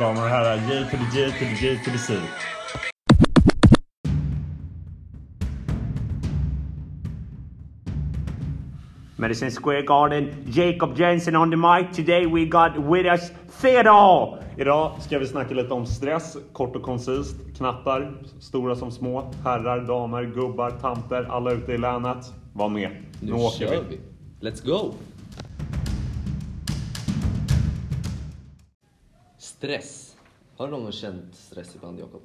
damer och herrar. J to the J to the J to the C. Madison Square Garden, Jacob Jensen on the mic. Today we got with us Theodore. Idag ska vi snacka lite om stress, kort och koncist. Knattar, stora som små. Herrar, damer, gubbar, tanter, alla ute i länet. Var med. Nu, kör vi. Let's go! Stress. Har du någon gång känt stress ibland, Jakob?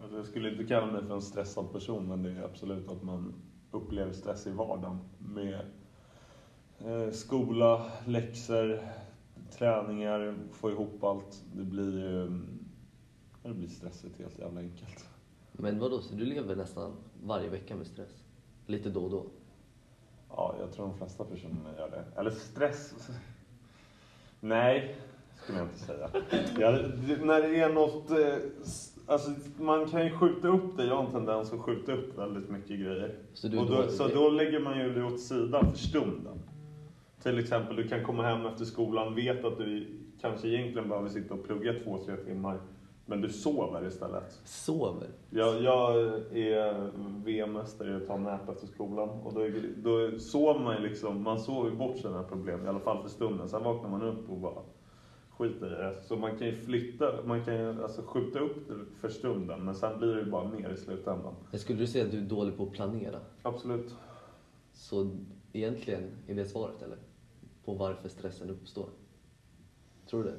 Alltså, jag skulle inte kalla mig för en stressad person, men det är absolut att man upplever stress i vardagen. Med eh, skola, läxor, träningar, få ihop allt. Det blir ju... Det blir stressigt helt jävla enkelt. Men vadå, så du lever nästan varje vecka med stress? Lite då och då? Ja, jag tror de flesta personer gör det. Eller stress... Nej, skulle jag inte säga. Ja, det, när det är något... eh, Alltså, man kan ju skjuta upp det. Jag har en tendens att skjuta upp väldigt mycket grejer. Så du- och då, så då lägger man ju det åt sidan för stunden. Till exempel, du kan komma hem efter skolan, vet att du kanske egentligen behöver sitta och plugga två, tre timmar. Men du sover istället. Sover? Jag, jag är VM-mästare i att ta nap efter skolan. Och då, då sover man ju liksom, man sover bort sina problem, i alla fall för stunden. Sen vaknar man upp och bara skiter i det. Så man kan ju flytta, man kan ju alltså skjuta upp det för stunden. Men sen blir det ju bara mer i slutändan. Skulle du säga att du är dålig på att planera? Absolut. Så egentligen är det svaret, eller? På varför stressen uppstår? Tror du det?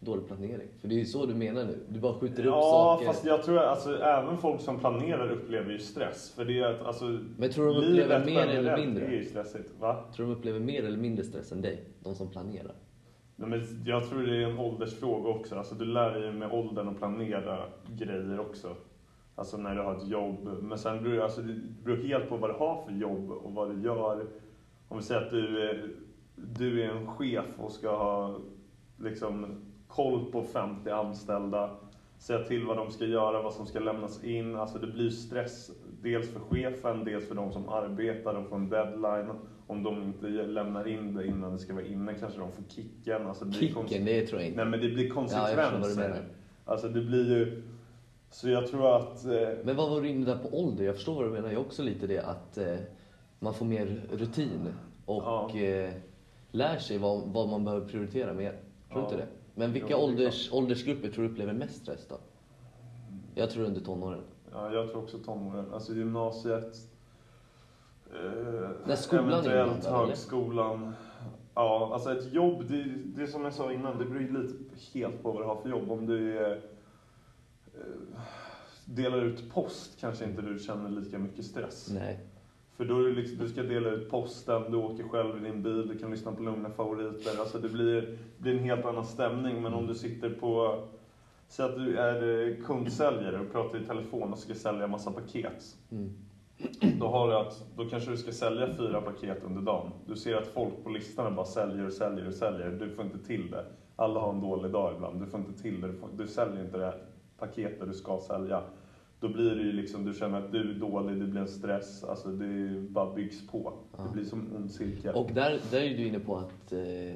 Dålig planering? För det är ju så du menar nu. Du bara skjuter upp Ja, saker. fast jag tror alltså även folk som planerar upplever ju stress. För det är att alltså... Men tror du de upplever mer eller mindre? är ju stressigt. Va? Tror du de upplever mer eller mindre stress än dig? De som planerar? Nej, men jag tror det är en åldersfråga också. Alltså, du lär dig med åldern att planera grejer också. Alltså när du har ett jobb. Men sen beror det, alltså, det beror helt på vad du har för jobb och vad du gör. Om vi säger att du är, du är en chef och ska ha liksom, koll på 50 anställda. Säga till vad de ska göra, vad som ska lämnas in. Alltså det blir stress. Dels för chefen, dels för de som arbetar. De får en deadline. Om de inte lämnar in det innan det ska vara inne kanske de får kicken. Alltså det Kicken, det tror jag inte. Nej men det blir Ja, konsekvenser. menar. alltså det blir ju... Så jag tror att... Eh, Men vad var du inne där på ålder? Jag förstår vad du menar. Jag också lite det att eh, man får mer rutin och Ja. eh, lär sig vad, vad man behöver prioritera mer. Tror du Ja. inte det? Men vilka är ålders, åldersgrupper tror du upplever mest stress då? Jag tror under tonåren. ja, jag tror också tonåren. Alltså gymnasiet. Eh, När skolan är eventuellt eller? högskolan. Ja, alltså ett jobb, det, det är som jag sa innan, det beror lite helt på vad du har för jobb. Om du är, eh, delar ut post kanske inte du känner lika mycket stress. Nej. För då är liksom, du ska dela ut posten, du åker själv i din bil, du kan lyssna på lugna favoriter. Alltså det blir, blir en helt annan stämning. Men om du sitter på, säg att du är eh, kundsäljare och pratar i telefon och ska sälja massa paket. Mm. Då, har du att, då kanske du ska sälja fyra paket under dagen. Du ser att folk på listan bara säljer och säljer och säljer. Du får inte till det. Alla har en dålig dag ibland. Du får inte till det. Du, får, du säljer inte det paketet du ska sälja. Då blir det ju liksom, du känner att du är dålig, det blir en stress. Alltså det bara byggs på. Ja. Det blir som en ond cirkel. Och där, där är du inne på att, eh,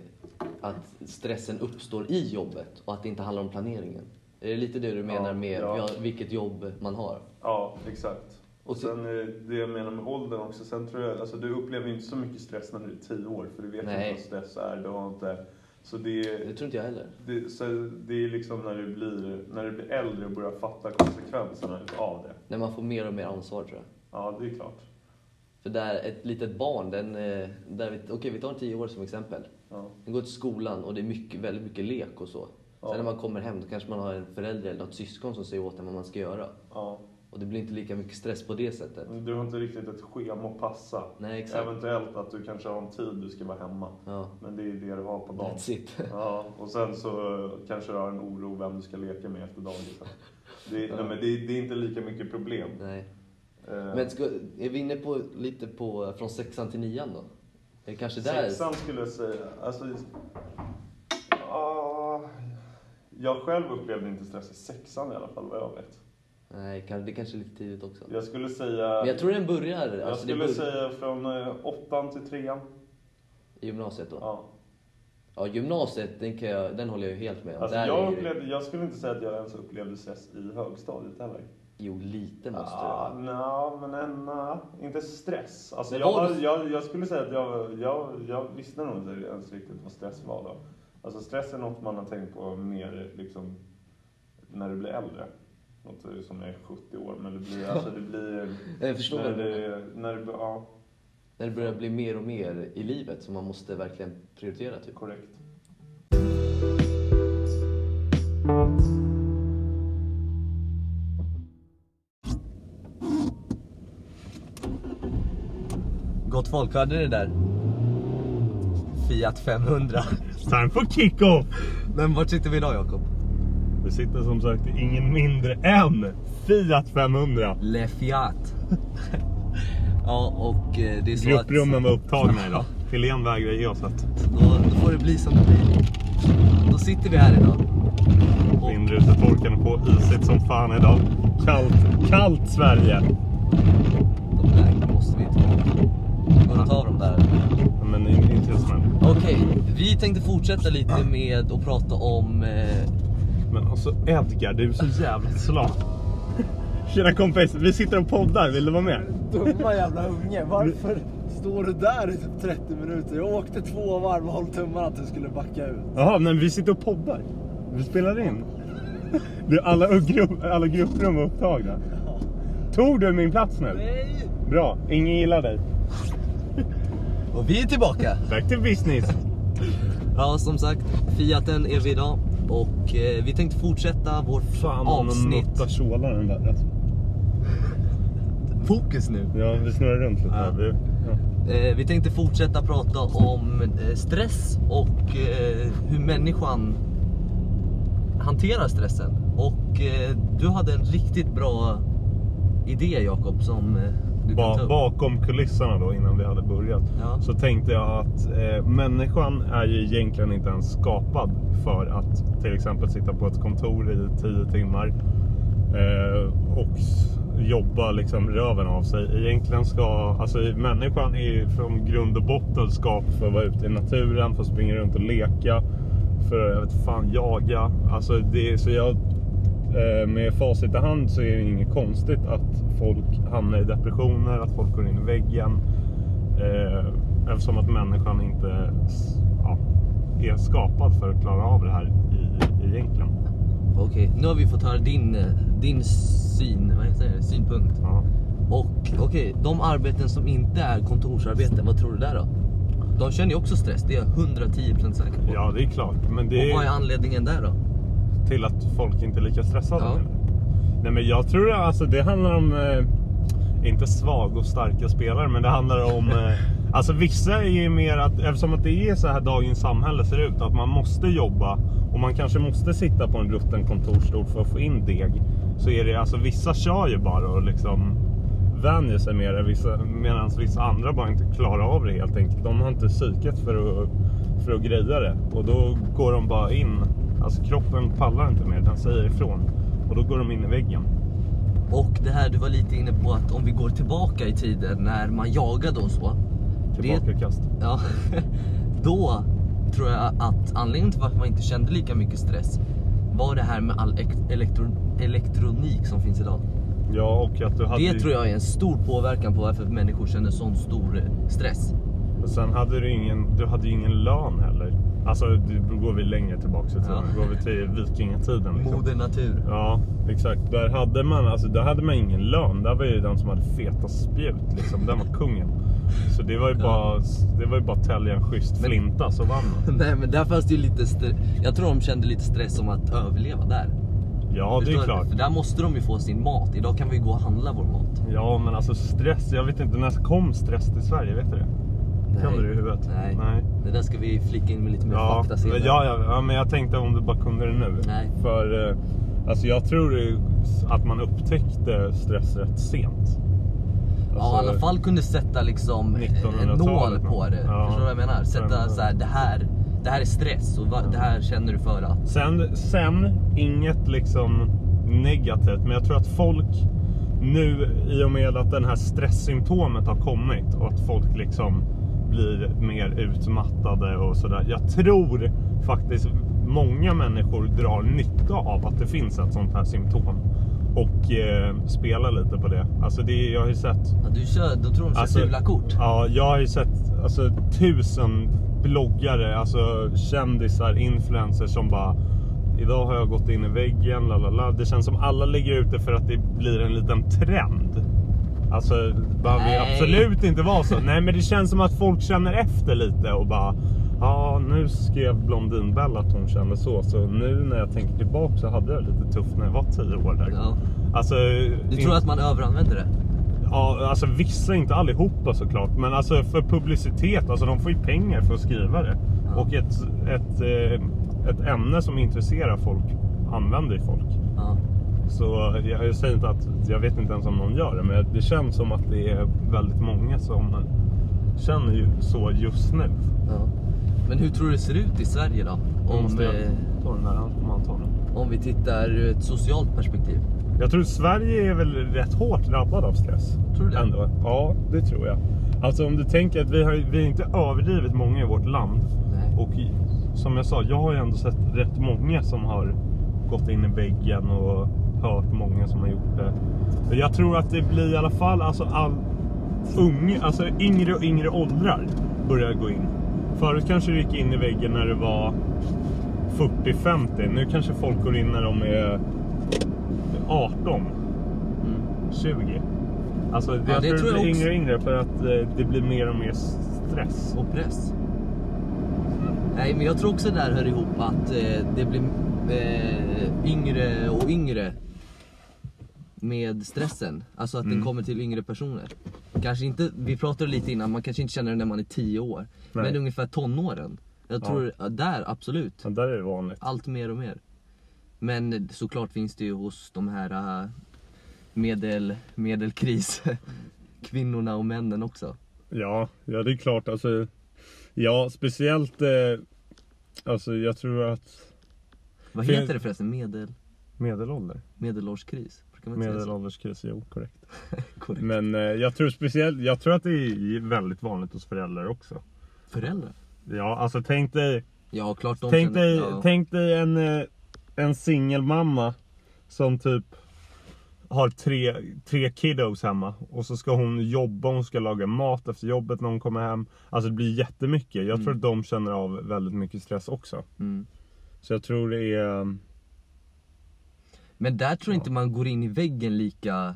att stressen uppstår i jobbet och att det inte handlar om planeringen. Är det lite det du menar Ja, med ja. vilket jobb man har? Ja, exakt. Och sen eh, det jag menar med åldern också. Sen tror jag, alltså du upplever ju inte så mycket stress när du är tio år. För du vet Nej. inte vad stress är. Du har inte... Så det, Det tror inte jag heller. det, så det är liksom när du blir, när du blir äldre och börjar fatta konsekvenserna av det. När man får mer och mer ansvar tror jag. Ja, det är klart. För där ett litet barn, den, eh, där vi, okej vi tar en tio år som exempel. Ja. Den går till skolan och det är mycket, väldigt mycket lek och så. Ja. Sen när man kommer hem då kanske man har en förälder eller något syskon som säger åt en vad man ska göra. ja. Och det blir inte lika mycket stress på det sättet. Du har inte riktigt ett schema att passa. Nej, exakt. Eventuellt att du kanske har en tid du ska vara hemma. Ja, Men det är det du har på dagen. that's it. Ja, och sen så kanske du har en oro vem du ska leka med efter dagisen. Det, är- nej, men det, är- det är inte lika mycket problem. Nej. Eh, Men ska, är vi inne på lite på från sexan till nian då? Är det kanske där? Sexan skulle jag säga. Alltså, ah, jag själv upplevde inte stress i sexan i alla fall vad jag vet. Nej, det kanske är lite tidigt också. Jag skulle säga... Men jag tror den börjar, jag alltså skulle bör, säga från eh, åttan till trean. i gymnasiet då. Ja. Ja, gymnasiet, den, kan jag, den håller jag ju helt med om. Alltså, Där jag, upplevde, jag skulle inte säga att jag ens upplevde stress i högstadiet heller. Jo, lite måste Ah, det nja, men en, nja, inte stress. Alltså, Men jag, det- jag, jag skulle säga att jag, jag, jag visste nog inte ens riktigt vad stress var då. Alltså stress är något man har tänkt på mer liksom, när du blir äldre. Något som är 70 år, men det blir... Alltså, det blir Jag förstår när det, när det, ja, När det börjar bli mer och mer i livet som man måste verkligen prioritera typ. korrekt. Gott folk, hörde det där? Fiat 500. Time for kick-off! Men vart sitter vi idag Jakob? Det sitter som sagt ingen mindre än Fiat 500. Le Fiat. ja, och eh, det är så Grupprummen var upptagna idag. Helene vägrar ge oss att då, då får det bli som det blir. Då sitter vi här idag. Och, Vindrutetorkaren är på, isigt som fan idag. Kallt, kallt Sverige. de där måste vi ta. Går att ta dem där? Men inte just nu. Okej, vi tänkte fortsätta lite med att prata om... Eh, Men alltså Edgar, du är så jävla slat. Tjena kompis, vi sitter och poddar, vill du vara med? Dumma jävla unge. Varför står du där i typ 30 minuter? Jag åkte två varv och håll tummarna att du skulle backa ut. Jaha, men vi sitter och poddar. Vi spelar in. Du, alla, grupp, alla grupprum var upptagna. Tog du min plats nu? Nej! Bra, ingen gillar dig. och vi är tillbaka! Back to business. Ja, som sagt, Fiaten är vi idag. Och eh, vi tänkte fortsätta vårt Fan avsnitt. nuttar tjålaren där. Alltså. Fokus nu! Ja, vi snurrar runt lite. Här. Vi, ja. Eh, vi tänkte fortsätta prata om eh, stress och eh, hur människan hanterar stressen. Och eh, du hade en riktigt bra idé Jakob som Ba, bakom kulisserna då innan vi hade börjat. Ja. Så tänkte jag att eh, människan är ju egentligen inte ens skapad för att till exempel sitta på ett kontor i 10 timmar. Eh, och jobba liksom röven av sig. Egentligen ska, alltså människan är ju från grund och botten skapad för att vara ute i naturen, för att springa runt och leka. För att, jag vet fan, jaga. Alltså det, så jag med facit i hand så är det inget konstigt att folk hamnar i depressioner, att folk går in i väggen. Eh, eftersom att människan inte ja, är skapad för att klara av det här i, egentligen. Okej, nu har vi fått höra din, eh, din syn, vad heter det? synpunkt. Ja. Och okej, de arbeten som inte är kontorsarbeten, vad tror du där då? De känner ju också stress, det är jag 110% säker på. ja, det är klart. Men det Och vad är anledningen där då? Till att folk inte är lika stressade. Ja. Nej, men jag tror att alltså, det handlar om, eh, inte svag och starka spelare, men det handlar om eh, Alltså vissa är ju mer att, eftersom att det är så här dagens samhälle ser ut, att man måste jobba och man kanske måste sitta på en rutten kontorsstol för att få in deg. Så är det, alltså vissa kör ju bara och liksom vänjer sig med det, vissa, medan vissa andra bara inte klarar av det helt enkelt. De har inte psyket för att, för att greja det. Och då går de bara in, alltså kroppen pallar inte mer, den säger ifrån. Och då går de in i väggen. Och det här du var lite inne på att om vi går tillbaka i tiden när man jagade och så. Det, Tillbakakast. ja, då tror jag att anledningen till varför man inte kände lika mycket stress var det här med all ek- elektro, elektronik som finns idag. Ja, och att du hade Det tror jag är en stor påverkan på varför människor känner sån stor eh, stress. Och sen hade du ingen, du hade ju ingen lön heller. Alltså, då går vi längre tillbaka i tiden. Ja. Går vi till vikingatiden. Liksom. Moder natur. Ja, exakt. Där hade man, alltså, där hade man ingen lön. Där var ju den som hade feta spjut. Liksom. Den var kungen. Så det var ju bara, det var ju bara att tälja en schysst Men- flinta så vann man. Nej men där fanns det ju lite stre- Jag tror de kände lite stress om att överleva där. Ja, det är Förstår klart. För där måste de ju få sin mat. Idag kan vi gå och handla vår mat. Ja, men alltså stress. Jag vet inte, när kom stress till Sverige? Vet du det? Kan du det i huvudet? Nej. Nej. Det där ska vi flika in med lite mer Ja, fakta senare. ja, ja, ja, men jag tänkte om du bara kunde det nu. Nej. För eh, alltså jag tror att man upptäckte stress rätt sent. Ja, Alltså, i alla fall kunde sätta liksom en 1900-talet nål på det. Ja. Förstår du vad jag menar? Sätta Ja. så här, det här, det här är stress och det här känner du för att. Sen, sen, inget liksom negativt, men jag tror att folk nu i och med att den här stresssymptomet har kommit och att folk liksom blir mer utmattade och sådär. Jag tror faktiskt många människor drar nytta av att det finns ett sånt här symptom. Och eh, spelar lite på det. Alltså det, jag har ju sett Ja, du kör, då tror de kör Alltså- fula kort. Ja, jag har ju sett alltså, tusen bloggare, alltså kändisar, influencers som bara Idag har jag gått in i väggen, la la la. Det känns som alla ligger ute för att det blir en liten trend. Alltså, det behöver absolut inte vara så. Nej, men det känns som att folk känner efter lite och bara Ja, nu skrev Blondinbella att hon kände så. Så nu när jag tänker tillbaka så hade jag det lite tufft när jag var 10 år där. Ja. Alltså, Du tror att man överanvänder det? Ja, alltså vissa, inte allihopa såklart. Men alltså för publicitet, alltså de får ju pengar för att skriva det. Ja. Och ett, ett, eh, ett ämne som intresserar folk använder ju folk. Ja. Så jag, jag säger inte att, jag vet inte ens om någon gör det. Men det känns som att det är väldigt många som känner ju så just nu. ja. Men hur tror du det ser ut i Sverige då? Om, Måste jag ta den ta den. om vi tittar ur ett socialt perspektiv. Jag tror Sverige är väl rätt hårt drabbad av stress. Tror du det? Ändå. Ja, det tror jag. Alltså om du tänker att vi har, vi är inte överdrivet många i vårt land. Nej. Och som jag sa, jag har ju ändå sett rätt många som har gått in i väggen och hört många som har gjort det. Jag tror att det blir i alla fall alltså all, ung, alltså yngre och yngre åldrar börjar gå in. Förut kanske du gick in i väggen när det var 40-50. Nu kanske folk går in när de är 18, Mm. 20. Alltså Ja, jag det tror det jag blir också. yngre och yngre för att eh, det blir mer och mer stress. Och press. Nej, men jag tror också det där hör ihop att eh, det blir eh, yngre och yngre med stressen. Alltså att den Mm. kommer till yngre personer. Kanske inte, vi pratade lite innan, man kanske inte känner det när man är 10 år. Nej. Men ungefär tonåren. Jag Ja. tror, ja. där absolut. Ja, där är det vanligt. Allt mer och mer. Men såklart finns det ju hos de här äh, medel, medelkris kvinnorna och männen också. Ja, ja det är klart. Alltså, ja, speciellt. Eh, alltså jag tror att Vad heter det förresten? Medel, medelålder. medelårskris? Brukar man? Medelålderskris, jo korrekt. Korrekt. Men eh, jag tror speciellt, jag tror att det är väldigt vanligt hos föräldrar också. Föräldrar? Ja, alltså tänk dig, Ja, klart de tänk känner- dig, ja. tänk dig en, eh, en singelmamma som typ har tre, tre kiddos hemma och så ska hon jobba, hon ska laga mat efter jobbet när hon kommer hem. Alltså det blir jättemycket. Jag tror att de känner av väldigt mycket stress också. Mm. Så jag tror det är... Men där tror jag inte man går in i väggen lika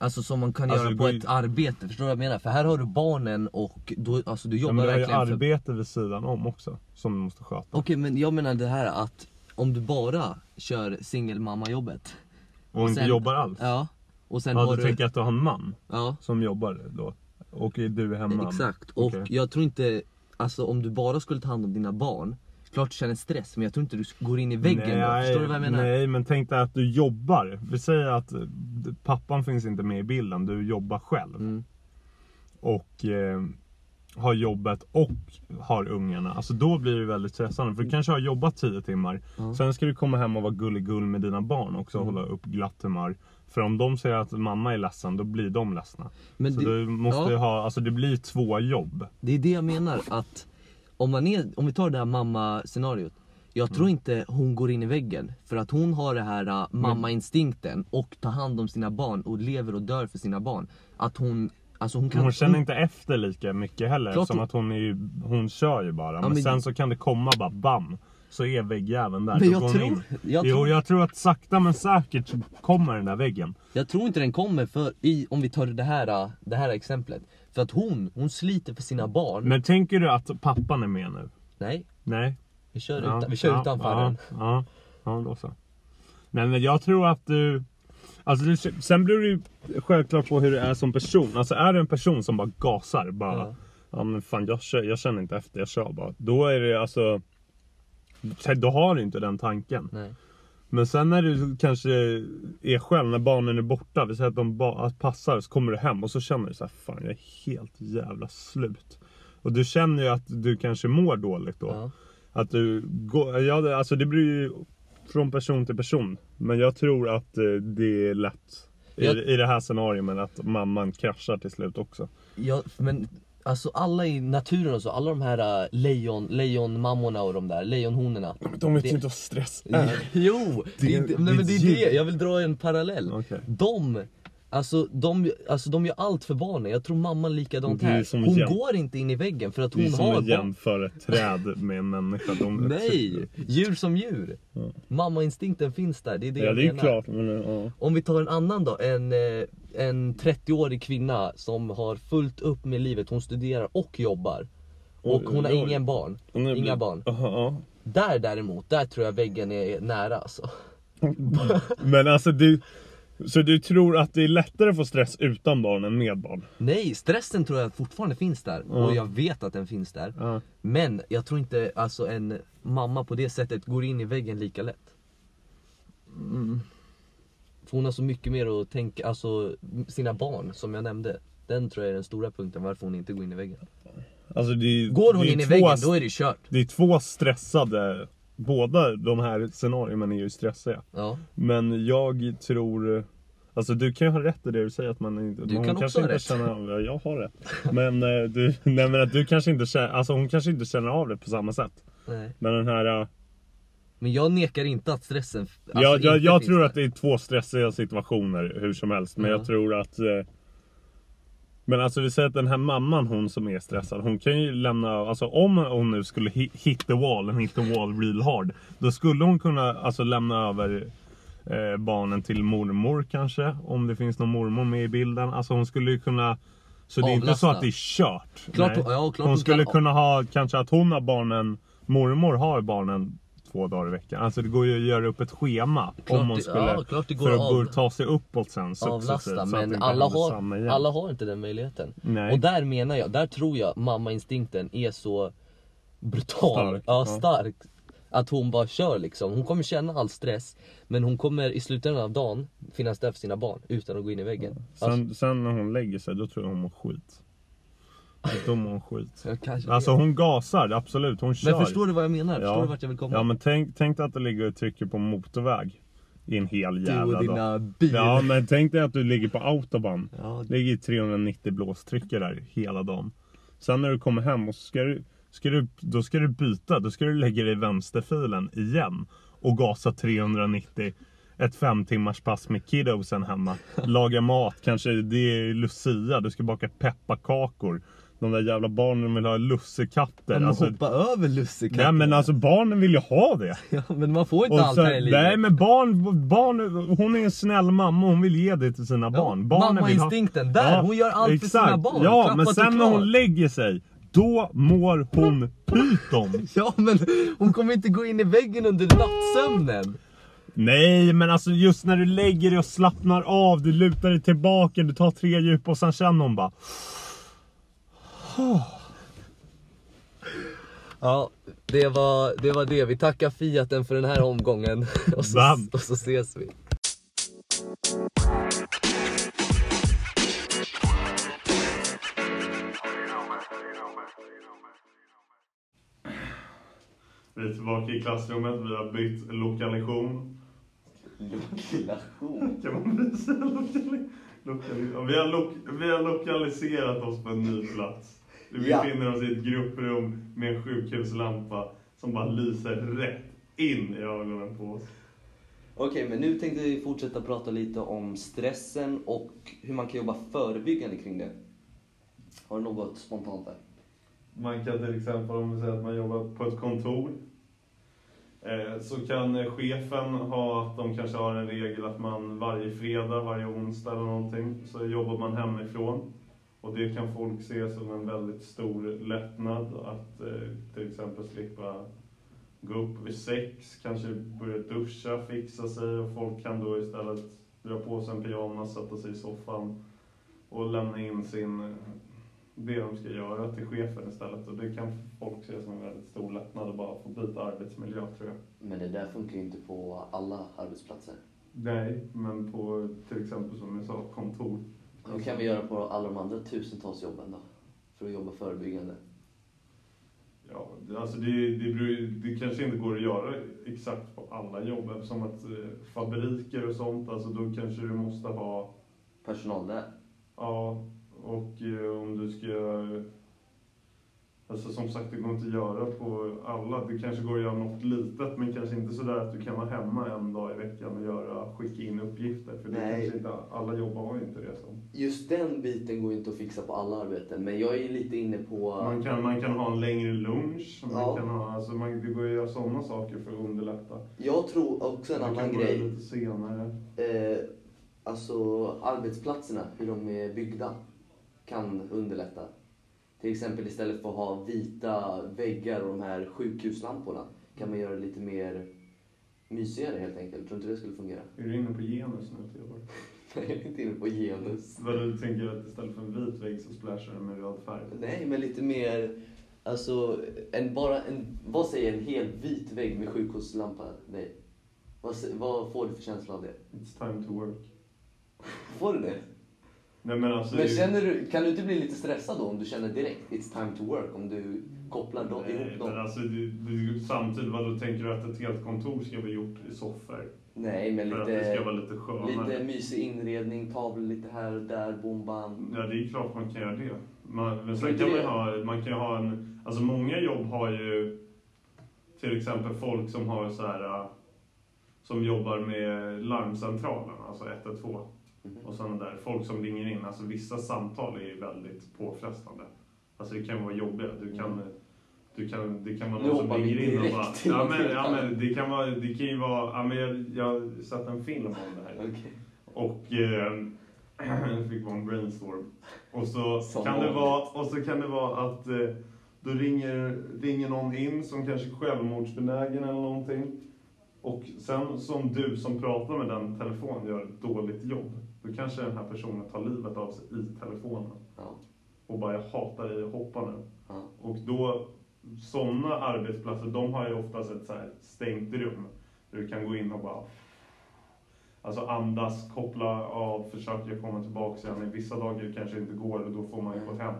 Alltså som man kan Alltså, göra på ett arbete, förstår du vad jag menar? För här har du barnen och då, alltså du Ja, jobbar men du har ju verkligen för arbete vid sidan om också. Som du måste sköta. Okej men jag menar det här att om du bara kör singelmammajobbet Och inte sen- jobbar alls. Ja Och sen Ja, har du du tänker att du har en man Ja som jobbar då? Och du är hemma? Exakt, och Okej. jag tror inte, alltså om du bara skulle ta hand om dina barn Klart du känner stress, men jag tror inte du går in i väggen då, förstår du vad jag menar? Nej, men tänk dig att du jobbar. Vi säger att eh, pappan finns inte med i bilden, du jobbar själv. Mm. Och eh, har jobbet och har ungarna. Alltså då blir det väldigt stressande. För du kanske har jobbat 10 timmar. Ja. Sen ska du komma hem och vara gulligull med dina barn också och Mm. hålla upp glatt humör. För om de säger att mamma är ledsen, då blir de ledsna. Men Så det, du måste ja. ha, alltså det blir två jobb. det är det jag menar, att om, man är, om vi tar det här mamma-scenariot Jag tror Mm. inte hon går in i väggen, för att hon har det här uh, mamma-instinkten och tar hand om sina barn och lever och dör för sina barn Att hon, alltså hon kan Hon känner inte efter lika mycket heller Klart eftersom att hon, är ju, hon kör ju bara. men, men- sen så kan det komma bara bam. Så är väggjäveln där. Men jag tror- in. jag jo, tror- jag tror att sakta men säkert kommer den där väggen. Jag tror inte den kommer för, i, om vi tar det här, uh, det här exemplet För att hon, hon sliter för sina barn Men tänker du att pappan är med nu? Nej, Nej? vi kör, Ja, utan, vi kör ja, utanför ja, den Ja, ja, då så. Nej men jag tror att du... Alltså det, sen beror det ju självklart på hur du är som person. Alltså är du en person som bara gasar, bara... Ja. Ja, men fan jag, kör, jag känner inte efter, jag kör bara. Då är det alltså... Då har du inte den tanken. Nej. Men sen när du kanske är själv, när barnen är borta, vi säger att de att passar, så kommer du hem och så känner du så här, fan jag är helt jävla slut. Och du känner ju att du kanske mår dåligt då. Ja. Att du går, ja, alltså det blir ju från person till person. Men jag tror att eh, det är lätt i, Jag- i det här scenariot men att mamman kraschar till slut också. Ja, men Alltså alla i naturen och så, alla de här äh, lejon, lejonmammorna och de där, lejonhonorna. De vet Det- ju inte vad stress är. Jo! Det, Det- är det det, nej, men det är det, jag vill dra en parallell. Okej. De, alltså, de, alltså de gör allt för barnen, jag tror mamman likadant Det är här. Hon jäm- går inte in i väggen för att Det är hon som har att barn. jämföra ett träd med en människa. De Nej! Djur som djur. Mammainstinkten finns där, det är det Ja jag det är menar. klart. Men, ja. Om vi tar en annan då, en, eh, en 30-årig kvinna som har fullt upp med livet, hon studerar och jobbar. Och hon har ingen barn, Hon är inga bli- barn. Aha, ja. Där däremot, där tror jag väggen är nära alltså. Men alltså du, så du tror att det är lättare att få stress utan barn än med barn? Nej, stressen tror jag fortfarande finns där. Ja. Och jag vet att den finns där. Ja. Men jag tror inte alltså en mamma på det sättet går in i väggen lika lätt. För hon har så mycket mer att tänka, alltså sina barn som jag nämnde. Den tror jag är den stora punkten varför hon inte går in i väggen. Alltså det är, Går hon in i väggen då är det kört. Det är två stressade, båda de här scenarierna är ju stressiga. Ja. Men jag tror, alltså du kan ju ha rätt i det du säger att man inte, Du hon kan också kanske ha inte rätt. känner av ja, jag har rätt. Men, eh, du, nej, men att du kanske inte känner, alltså hon kanske inte känner av det på samma sätt. Nej. Men den här, eh, Men jag nekar inte att stressen alltså, jag, jag, jag finns tror där. att det är två stressiga situationer hur som helst. Men Ja. jag tror att eh, Men alltså vi säger att den här mamman hon som är stressad Hon kan ju lämna, alltså om hon nu skulle hi- hit the wall and hit the wall real hard Då skulle hon kunna alltså lämna över eh, barnen till mormor kanske Om det finns någon mormor med i bilden. Alltså hon skulle ju kunna Så det är inte så Avlasta. att det är kört. Klart ja, klart Hon skulle kunna ha kanske att hon har barnen Mormor har barnen två dagar i veckan Alltså det går ju att göra upp ett schema Klart Om det- skulle ja, klart det går För att av- ta sig uppåt sen avlasta det men alla har, alla har inte den möjligheten. Nej. Och där menar jag, där tror jag mammainstinkten är så brutal, Stark, ja, stark. Att hon bara kör liksom. Hon kommer känna all stress men hon kommer i slutändan av dagen finnas där för sina barn utan att gå in i väggen. Alltså, Sen, sen när hon lägger sig, då tror jag hon mår skit. Då mår hon skit. Alltså hon gasar, absolut. Hon kör. men förstår du vad jag menar? Förstår du vart jag vill komma? Ja men tänk, tänk dig att du ligger och trycker på motorväg. I en hel du jävla och dag. dina bil. Ja men tänk dig att du ligger på autobahn. Ja. Ligger i 390 blåstrycker där hela dagen. Sen när du kommer hem och så ska du, ska du, då ska du byta. Då ska du lägga dig i vänsterfilen igen. Och gasa 390. Ett fem timmars pass med kiddosen hemma. Laga mat, kanske det är Lucia. Du ska baka pepparkakor. De där jävla barnen vill ha lussekatter. Men Alltså, hoppa över lussekatten. nej men alltså barnen vill ju ha det. ja, men man får inte Och allt så, här i livet. nej men barn, barn, hon är en snäll mamma hon vill ge det till sina barn. Barnen vill ha- mammainstinkten, där, hon gör allt för sina barn. Ja Klappat men och sen när hon lägger sig, då mår hon pyton. Ja men hon kommer inte gå in i väggen under nattsömnen. Nej men alltså just när du lägger dig och slappnar av, du lutar dig tillbaka, du tar tre djup och sen känner hon bara Ja, det var, det var det. Vi tackar Fiaten för den här omgången. Och så, Bam. och så ses vi. Vi är tillbaka i klassrummet, vi har bytt lokalisation. Lokalisation? Kan man bli säga lokali- vi, har lo vi har lokaliserat oss på en ny plats. Vi Ja. befinner oss i ett grupprum med en sjukhuslampa som bara lyser rätt in i ögonen på oss. Okej, men nu tänkte vi fortsätta prata lite om stressen och hur man kan jobba förebyggande kring det. Har du något spontant där? Man kan till exempel, om vi säger att man jobbar på ett kontor, eh, så kan eh, chefen ha att de kanske har en regel att man varje fredag, varje onsdag eller någonting, så jobbar man hemifrån. Och det kan folk se som en väldigt stor lättnad att eh, till exempel slippa gå upp vid sex, kanske börja duscha, fixa sig och folk kan då istället dra på sig en pyjamas, sätta sig i soffan och lämna in sin det de ska göra till chefen istället. Och det kan folk se som en väldigt stor lättnad att bara få byta arbetsmiljö tror jag. Men det där funkar ju inte på alla arbetsplatser. Nej, men på till exempel som jag sa, kontor. Hur kan vi göra på alla de andra tusentals jobben då? För att jobba förebyggande. Ja, alltså det, det, beror det kanske inte går att göra exakt på alla jobb eftersom att eh, fabriker och sånt, alltså då kanske du måste ha, Personal där. ja, och eh, om du ska Alltså som sagt, det går inte att göra på alla. Det kanske går att göra något litet, men kanske inte sådär att du kan vara hemma en dag i veckan och göra, skicka in uppgifter. För det Nej. kanske inte, alla jobb har inte det. Som. Just den biten går inte att fixa på alla arbeten. Men jag är lite inne på... Man, kan, man kan ha en längre lunch, man Ja. kan ha, alltså man, det går att göra sådana saker för att underlätta. Jag tror också en Du annan kan grej. lite senare. Eh, alltså arbetsplatserna, hur de är byggda, kan underlätta. Till exempel istället för att ha vita väggar och de här sjukhuslamporna kan man göra det lite mer mysigare helt enkelt. Tror inte det skulle fungera? Är du inne på genus nu Theodor? Jag är inte inne på genus. Vad du tänker att istället för en vit vägg så splashar den med röd färg? Nej, men lite mer... Alltså, en, bara en, vad säger en helt vit vägg med sjukhuslampa dig? Vad, vad får du för känsla av det? It's time to work. Får du det? Nej men alltså... Men känner du, kan du inte bli lite stressad då om du känner direkt it's time to work? Om du kopplar då, Nej, ihop men dem? alltså du, du, samtidigt, vad då tänker du att ett helt kontor ska vara gjort i soffor? Nej, men För att det ska lite, vara lite skönare? lite mysig inredning, tavlor lite här och där, bom bam. Ja, det är klart man kan göra det. Man, men sen kan man, ha, man kan ha en... Alltså många jobb har ju till exempel folk som har så här... äh, Som jobbar med larmcentralen, alltså 112 Mhm. Och sådana där. Folk som ringer in. Alltså vissa samtal är ju väldigt påfrestande. Alltså det kan vara jobbiga. Du kan... Du kan, det kan vara någon som ringer in och bara... Ja men, ja, men det kan vara... Det kan ju vara... Ja, men jag, jag sett en film om det här. Okej. Och eh, fick vara en brainstorm. Och så, Som kan det vara, och så kan det vara att eh, då ringer, ringer någon in som kanske är självmordsbenägen eller någonting. Och sen som du som pratar med den telefonen gör ett dåligt jobb. Då kanske den här personen tar livet av sig i telefonen. Ja. Och bara jag hatar dig hoppa nu. Ja. Och då, sådana arbetsplatser, de har ju oftast ett så här stängt rum. Där du kan gå in och bara Alltså andas, koppla av, försöka komma tillbaka igen. I vissa dagar kanske inte går och då får man ju gå hem.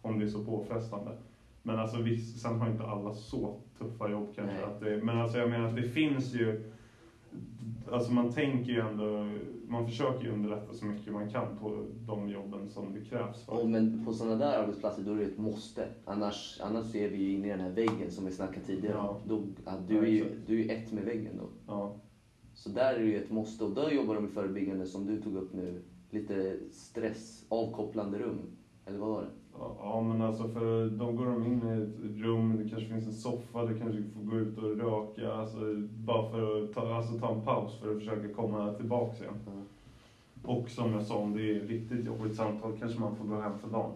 Om det är så påfrestande. Men alltså sen har inte alla så tuffa jobb kanske. Att det, men alltså jag menar att det finns ju Alltså man tänker ju ändå, man försöker ju underlätta så mycket man kan på de jobben som det krävs för. Och men på sådana där arbetsplatser då är det ett måste. Annars, annars är vi ju inne i den här väggen som vi snackade tidigare. Ja. Då, du, är ju, du är ju ett med väggen då. Ja. Så där är det ju ett måste. Och där jobbar de förebyggande som du tog upp nu. Lite stress, avkopplande rum. Eller vad var det? Ja, men alltså för då går de in i ett rum, det kanske finns en soffa, du kanske får gå ut och röka. Alltså, bara för att ta, alltså, ta en paus för att försöka komma tillbaka igen. Ja. Och som jag sa, om det är riktigt jobbigt samtal kanske man får gå hem för dagen.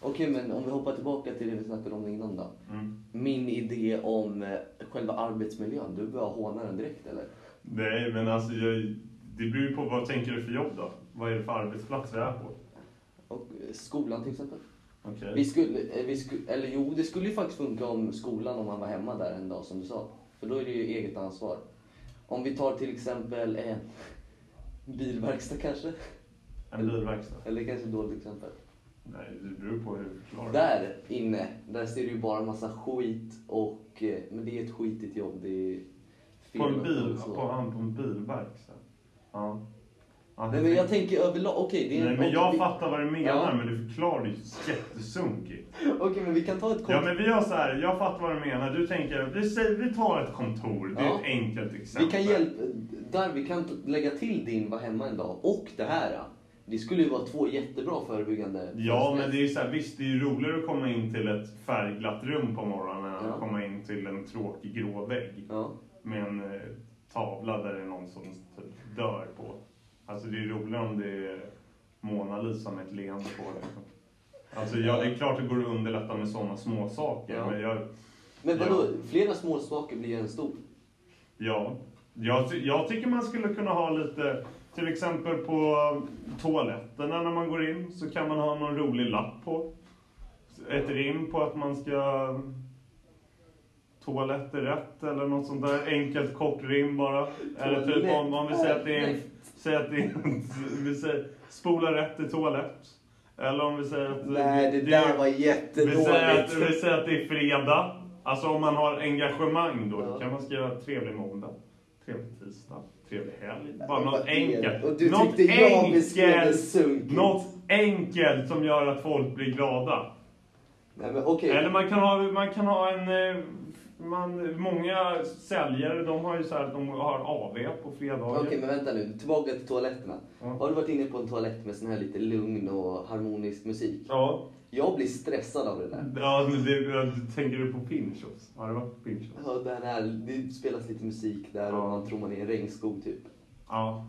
Okej, men om vi hoppar tillbaka till det vi snackade om innan då. Mm. Min idé om eh, själva arbetsmiljön. Du börjar håna den direkt eller? Nej, men alltså jag, det beror ju på vad tänker du för jobb då? Vad är det för arbetsplats vi är på? Och eh, skolan till exempel. Okej. Vi skulle, eh, vi skulle, eller jo, det skulle ju faktiskt funka om skolan om man var hemma där en dag som du sa. För då är det ju eget ansvar. Om vi tar till exempel en bilverkstad kanske. En bilverkstad? Eller kanske ett dåligt exempel. Nej, det beror på hur du förklarar. Där inne, där ser du ju bara massa skit och... eh, Men det är ett skitigt jobb. Det är På en bil, på, han på en bilverkstad? Ja. Ja Nej men jag tänker överlag, okej det är... Nej, men jag fattar vad du menar, Ja. men du förklarar det ju jättesunkigt. Okej men vi kan ta ett kort... Ja, men vi gör så här. Jag fattar vad du menar. Du tänker, vi, säger, vi tar ett kontor. Det är Ja. ett enkelt exempel. Vi kan hjälpa, där vi kan t- lägga till din var hemma en dag och det här. ja. Det skulle ju vara två jättebra förebyggande. Ja, men det är ju så här, visst det är ju roligare att komma in till ett färgglatt rum på morgonen än Ja. att komma in till en tråkig grå vägg Ja. med en eh, tavla där det är någon som typ dör på. Alltså det är roligare om det är Mona Lisa med ett leende på. Liksom. Alltså ja, det är klart det går att underlätta med sådana små saker, Ja. men jag, Men vadå, Ja. flera små saker blir en stor. Ja, jag, jag tycker man skulle kunna ha lite, till exempel på toaletterna när man går in så kan man ha någon rolig lapp på. Ett rim på att man ska toalett är rätt eller något sånt där. Enkelt kort rim bara. Eller typ om, om vi säger att det är, en- säger att det är vi säger, spola rätt i toalett. Eller om vi säger att Nej, det där var vi säger, att, jättedåligt. vi säger att det är fredag. Alltså om man har engagemang då Ja. kan man skriva trevlig måndag, trevlig tisdag, trevlig helg. Bara något det? enkelt. Och du något tyckte jag det sunkigt. Något enkelt som gör att folk blir glada. Nej men okej. Eller man kan ha, man kan ha en... Man, många säljare de har ju så här att de har AV på fredagar. Okej, men vänta nu. Tillbaka till toaletterna. Ja. Har du varit inne på en toalett med sån här lite lugn och harmonisk musik? Ja, Jag blir stressad av det där. ja men det, tänker du på Pinchos? Har du varit på Pinchos? Ja, den här, det spelas lite musik där och Ja. man tror man är i en regnskog typ. Ja.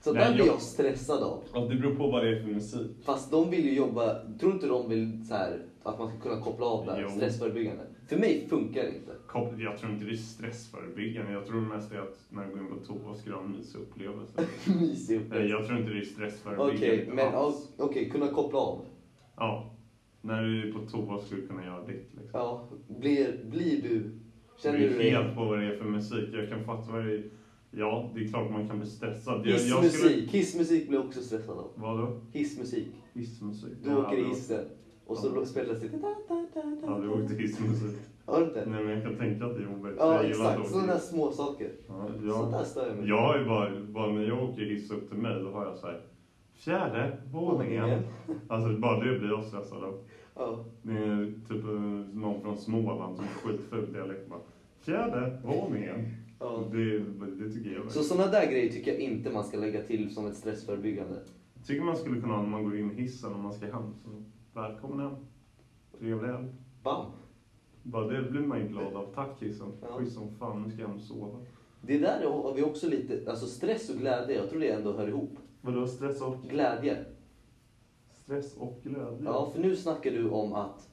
Så Nej, där blir jag- jag stressad av. ja. Det beror på vad det är för musik. Fast de vill ju jobba, tror inte de vill så här, att man ska kunna koppla av där, Jo. stressförebyggande? För mig funkar det inte. Jag tror inte det är stressförebyggande. Jag tror mest är att när du går in på toa ska du ha en mysig upplevelse. Mysig Nej, upplevelse. Jag tror inte det är stressförebyggande Okej, men ja, alls. okej, kunna koppla av. Ja. När du är på toa ska du kunna göra ditt. Liksom. Ja, blir, blir du, känner det du är dig... helt på vad det är för musik. Jag kan fatta vad det är. Ja, det är klart man kan bli stressad. Hissmusik, skulle... hissmusik blir också stressad av. Vadå? Hissmusik. Hissmusik? Du Ja, åker i hissen och så Ja. spelas det... Ja, du åkte hissmusik. Har du inte? Nej, men jag kan tänka att det är jobbigt. Ja, Jag exakt. Sådana där små saker. Ja, Sånt där jag, stör jag mig jag har ju bara, bara när jag åker hiss upp till mig, då har jag så här. Fjärde våningen. Alltså bara det blir jag stressad av. Ja. Det är typ eh, någon från Småland som är skitful dialekt. Bara, Fjärde våningen. Ja. Det, det tycker jag. Så sådana där grejer tycker jag inte man ska lägga till som ett stressförebyggande. tycker man skulle kunna ha när man går in i hissen och man ska hem. Så, välkommen hem. Trevlig helg. Bam! Bara det blir man ju glad av. Tack hissen. Ja. Schysst som fan. Nu ska jag hem och sova. Det där har vi också lite, alltså stress och glädje, jag tror det ändå hör ihop. Vadå stress och, Glädje. stress och glädje? Ja, för nu snackar du om att,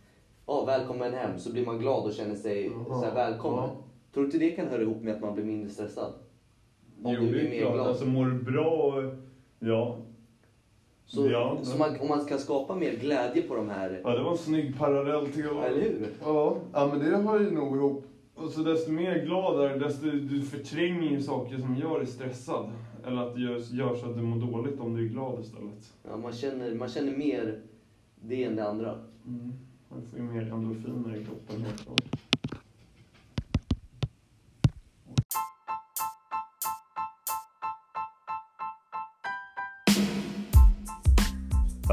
ja, välkommen hem, så blir man glad och känner sig så här, välkommen. ja. Tror du inte det kan höra ihop med att man blir mindre stressad? Om jo, du blir mer glad. Alltså mår du bra och... Ja. Så, ja, så man, om man kan skapa mer glädje på de här, Ja, det var en snygg parallell till ja, eller hur? Ja, ja men det hör ju nog ihop. Och så desto mer glad är desto du förtränger ju saker som gör dig stressad. Eller att det gör, gör så att du mår dåligt om du är glad istället. Ja, man, känner, man känner mer det än det andra. Mm. Man får ju mer endorfiner i kroppen helt klart.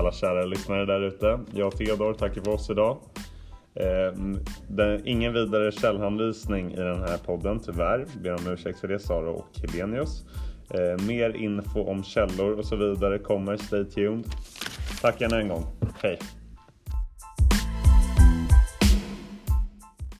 Alla kära lyssnare där ute. Jag och Theodor tackar för oss idag. Eh, det, ingen vidare källhänvisning i den här podden tyvärr. Ber om ursäkt för det Sara och Helenius. Eh, mer info om källor och så vidare kommer. Stay tuned. Tack än en gång. Hej!